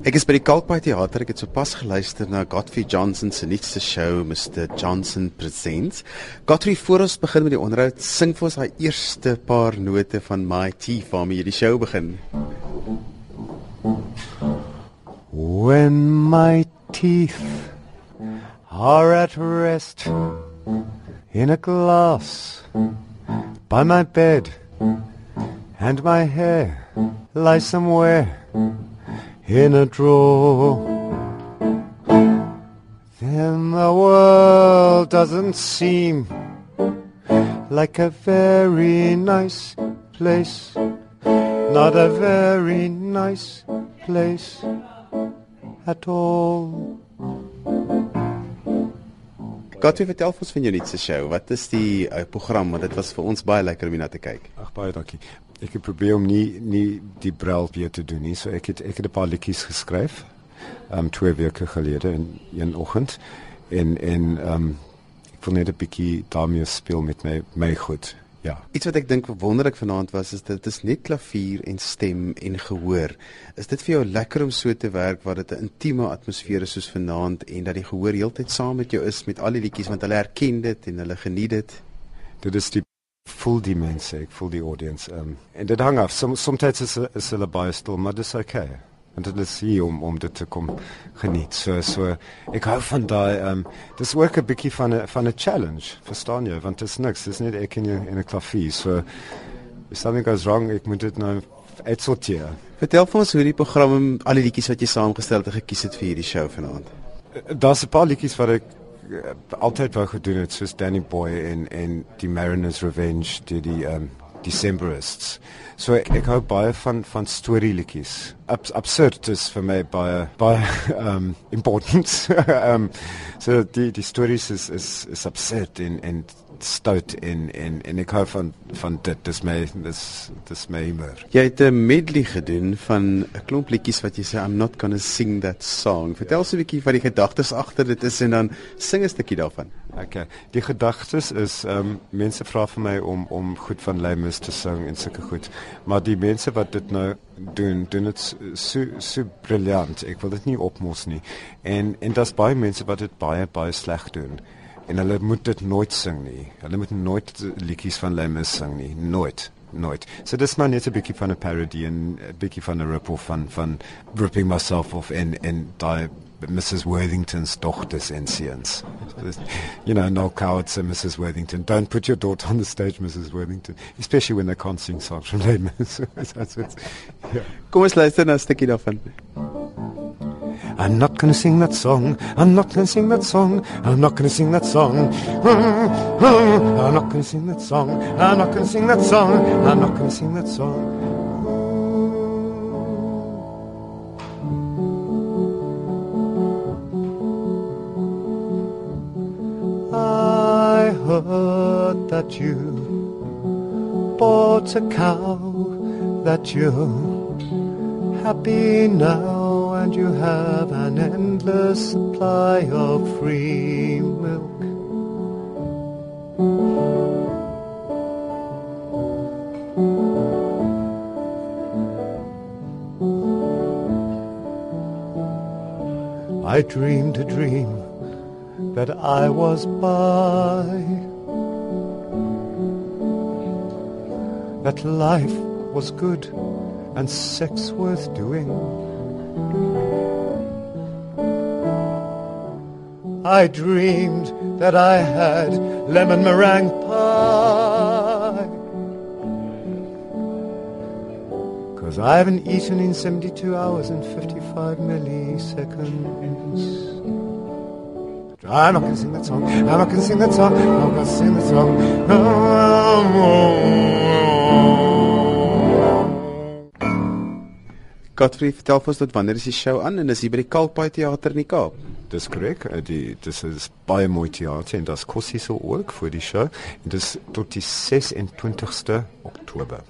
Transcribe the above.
Ek is by die Kalkbaai Theater. Ek het sopas geluister na Godfrey Johnson se nuutste show, Mr Johnson Presents. Godfrey, voor ons begin met die onderhoud, sing vir ons daai eerste paar note van My Tea waarmee jy die show begin. When my teeth are at rest in a glass by my bed and my hair lies somewhere in a drawer. Then the world doesn't seem like a very nice place. Not a very nice place at all. Godfrey, vertel ons van jou nuutste show. Wat is die uh, program? Want dit was vir ons baie lekker om na te kyk. Ag baie dankie. Ek het probeer om nie nie die brel weer te doen nie. So ek het ek het 'n paar liedjies geskryf. Ehm um, twee weke gelede in een oggend en en ehm um, ek wil net 'n bietjie daarmee speel met my my goed. Ja. Iets wat ek dink wonderlik vanaand was is dit is net klavier en stem en gehoor. Is dit vir jou lekker om so te werk waar dit 'n intieme atmosfeer is soos vanaand en dat die gehoor heeltyd saam met jou is met al die liedjies want hulle herken dit en hulle geniet dit? Dit is die voel die mense, ek voel die audience. Um, en dit hang af. Som, sometimes is, is hulle baie stil, maar dit is okay. En dit is hier om, om dit te kom geniet. So, so, ek hou van die, um, dit is ook een bykie van een van challenge, verstaan jy? Want het is niks, het is niet ek in een klavier. So, if something goes wrong, ek moet dit nou uitsorteer. Vertel vir ons hoe die program, al die liedjies wat jy saamgesteld en gekies het vir hierdie show vanaand. Daar's 'n paar liedjies wat ek uh, altyd wou gedoen het soos Danny Boy en en die Mariners Revenge die die um Decemberists. So ek, ek hou baie van van storieliedjies. Abs absurd is vir my baie baie um important. um so die die stories is is is absurd en en stout en en en ek hou van van dit dis my dis dis my humor. Jy het 'n medley gedoen van 'n klomp liedjies wat jy sê I'm not to sing that song. Vertel so 'n bietjie wat die gedagtes agter dit is en dan sing 'n stukkie daarvan. Okay. Die gedagtes is ehm um, mense vra vir my om om goed van Lemus te sing en sulke goed. Maar die mense wat dit nou doen, doen dit so so briljant. Ek wil dit nie opmos nie. En en daar's baie mense wat dit baie baie sleg doen en hulle moet dit nooit sing nie. Hulle moet nooit liedjies van Lemmes sing nie, nooit, nooit. So dis maar net 'n bietjie van 'n parody en 'n bietjie van 'n rip-off van van ripping myself off in in die Mrs Worthington's dogters and. You know, no Coward and Mrs Worthington. Don't put your daughter on the stage, Mrs Worthington, especially when they can't sing songs from. That's what. Yeah. Kom ons luister na 'n stukkie daarvan. I'm not gonna sing that song. I'm not gonna sing that song. I'm not gonna sing that song. Hmm, hmm. I'm not gonna sing that song. I'm not gonna sing that song. I'm not gonna sing that song. Heard that you bought a cow, that you're happy now and you have an endless supply of free milk. I dreamed a dream that I was by, that life was good and sex worth doing. I dreamed that I had lemon meringue pie. Cause I haven't eaten in 72 hours and 55 milliseconds. I'm not gonna sing that song. I'm not gonna sing that song. I'm not gonna sing that song. Godfrey, vertel vir ons tot wanneer is die show aan en is hier by die Kalkbaai Theater in die Kaap? Dis korrek. Eh, die dis is baie mooi teater en dit kos hier so ook vir die show. En dis tot die 26ste Oktober.